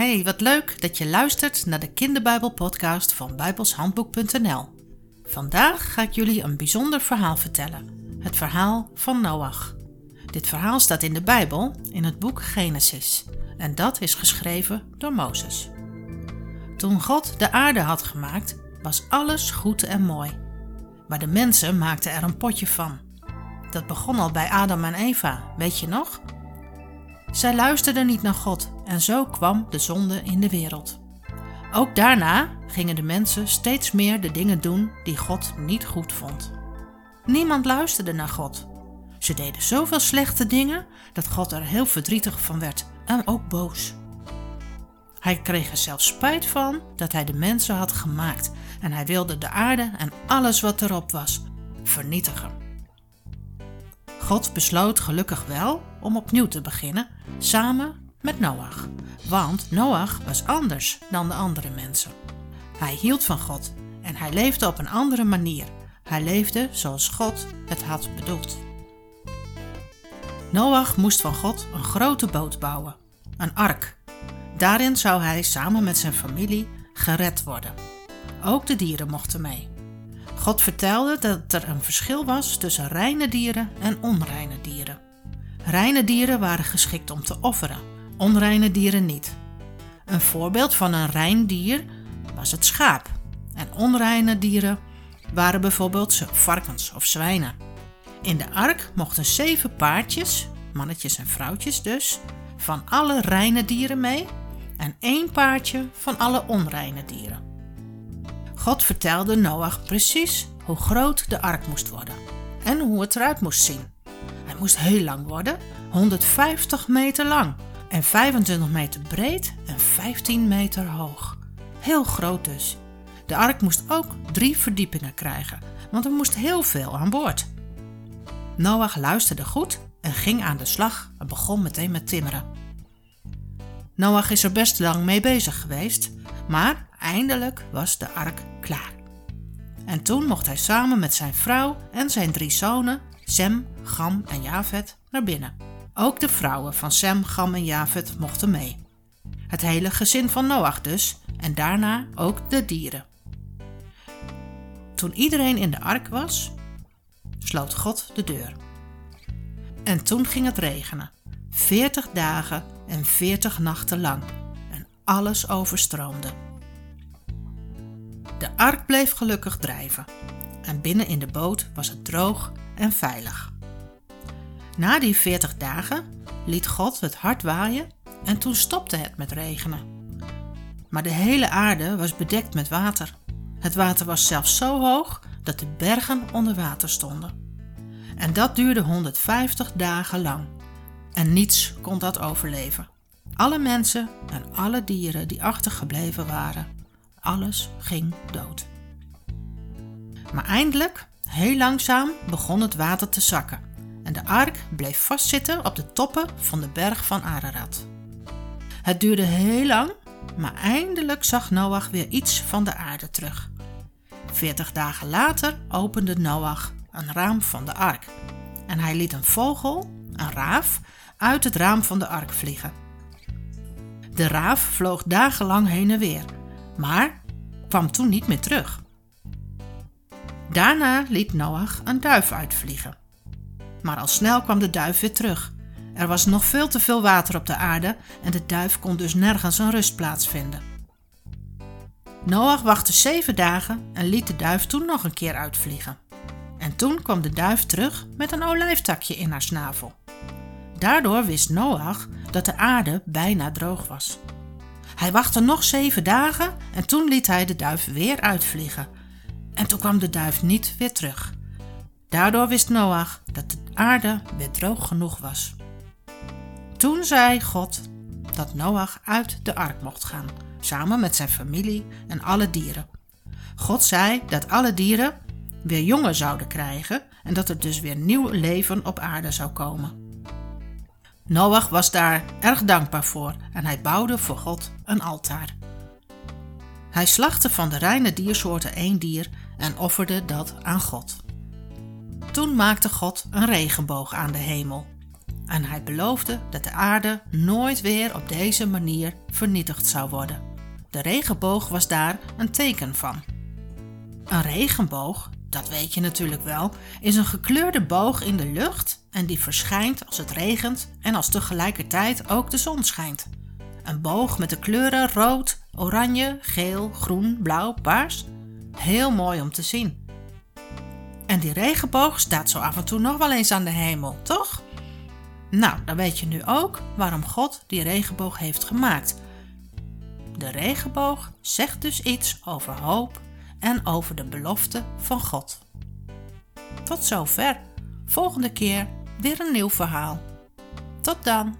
Hey, wat leuk dat je luistert naar de kinderbijbelpodcast van bijbelshandboek.nl. Vandaag ga ik jullie een bijzonder verhaal vertellen. Het verhaal van Noach. Dit verhaal staat in de Bijbel in het boek Genesis en dat is geschreven door Mozes. Toen God de aarde had gemaakt, was alles goed en mooi. Maar de mensen maakten er een potje van. Dat begon al bij Adam en Eva, weet je nog? Zij luisterden niet naar God en zo kwam de zonde in de wereld. Ook daarna gingen de mensen steeds meer de dingen doen die God niet goed vond. Niemand luisterde naar God. Ze deden zoveel slechte dingen dat God er heel verdrietig van werd en ook boos. Hij kreeg er zelfs spijt van dat hij de mensen had gemaakt en hij wilde de aarde en alles wat erop was vernietigen. God besloot gelukkig wel om opnieuw te beginnen, samen met Noach. Want Noach was anders dan de andere mensen. Hij hield van God en hij leefde op een andere manier. Hij leefde zoals God het had bedoeld. Noach moest van God een grote boot bouwen, een ark. Daarin zou hij samen met zijn familie gered worden. Ook de dieren mochten mee. God vertelde dat er een verschil was tussen reine dieren en onreine dieren. Reine dieren waren geschikt om te offeren, onreine dieren niet. Een voorbeeld van een rein dier was het schaap. En onreine dieren waren bijvoorbeeld varkens of zwijnen. In de ark mochten zeven paardjes, mannetjes en vrouwtjes dus, van alle reine dieren mee en één paardje van alle onreine dieren. God vertelde Noach precies hoe groot de ark moest worden en hoe het eruit moest zien. Hij moest heel lang worden, 150 meter lang en 25 meter breed en 15 meter hoog. Heel groot dus. De ark moest ook drie verdiepingen krijgen, want er moest heel veel aan boord. Noach luisterde goed en ging aan de slag en begon meteen met timmeren. Noach is er best lang mee bezig geweest, maar eindelijk was de ark klaar. En toen mocht hij samen met zijn vrouw en zijn drie zonen, Sem, Gam en Javet, naar binnen. Ook de vrouwen van Sem, Gam en Javet mochten mee. Het hele gezin van Noach dus, en daarna ook de dieren. Toen iedereen in de ark was, sloot God de deur. En toen ging het regenen, veertig dagen en veertig nachten lang, en alles overstroomde. De ark bleef gelukkig drijven en binnen in de boot was het droog en veilig. Na die veertig dagen liet God het hard waaien en toen stopte het met regenen. Maar de hele aarde was bedekt met water. Het water was zelfs zo hoog dat de bergen onder water stonden. En dat duurde 150 dagen lang. En niets kon dat overleven. Alle mensen en alle dieren die achtergebleven waren. Alles ging dood. Maar eindelijk, heel langzaam, begon het water te zakken en de ark bleef vastzitten op de toppen van de berg van Ararat. Het duurde heel lang, maar eindelijk zag Noach weer iets van de aarde terug. Veertig dagen later opende Noach een raam van de ark en hij liet een vogel, een raaf, uit het raam van de ark vliegen. De raaf vloog dagenlang heen en weer maar kwam toen niet meer terug. Daarna liet Noach een duif uitvliegen. Maar al snel kwam de duif weer terug. Er was nog veel te veel water op de aarde en de duif kon dus nergens een rustplaats vinden. Noach wachtte zeven dagen en liet de duif toen nog een keer uitvliegen. En toen kwam de duif terug met een olijftakje in haar snavel. Daardoor wist Noach dat de aarde bijna droog was. Hij wachtte nog zeven dagen en toen liet hij de duif weer uitvliegen. En toen kwam de duif niet weer terug. Daardoor wist Noach dat de aarde weer droog genoeg was. Toen zei God dat Noach uit de ark mocht gaan, samen met zijn familie en alle dieren. God zei dat alle dieren weer jongen zouden krijgen en dat er dus weer nieuw leven op aarde zou komen. Noach was daar erg dankbaar voor en hij bouwde voor God een altaar. Hij slachtte van de reine diersoorten één dier en offerde dat aan God. Toen maakte God een regenboog aan de hemel. En hij beloofde dat de aarde nooit weer op deze manier vernietigd zou worden. De regenboog was daar een teken van. Een regenboog, dat weet je natuurlijk wel, is een gekleurde boog in de lucht en die verschijnt als het regent en als tegelijkertijd ook de zon schijnt. Een boog met de kleuren rood, oranje, geel, groen, blauw, paars. Heel mooi om te zien. En die regenboog staat zo af en toe nog wel eens aan de hemel, toch? Nou, dan weet je nu ook waarom God die regenboog heeft gemaakt. De regenboog zegt dus iets over hoop en over de belofte van God. Tot zover. Volgende keer weer een nieuw verhaal. Tot dan.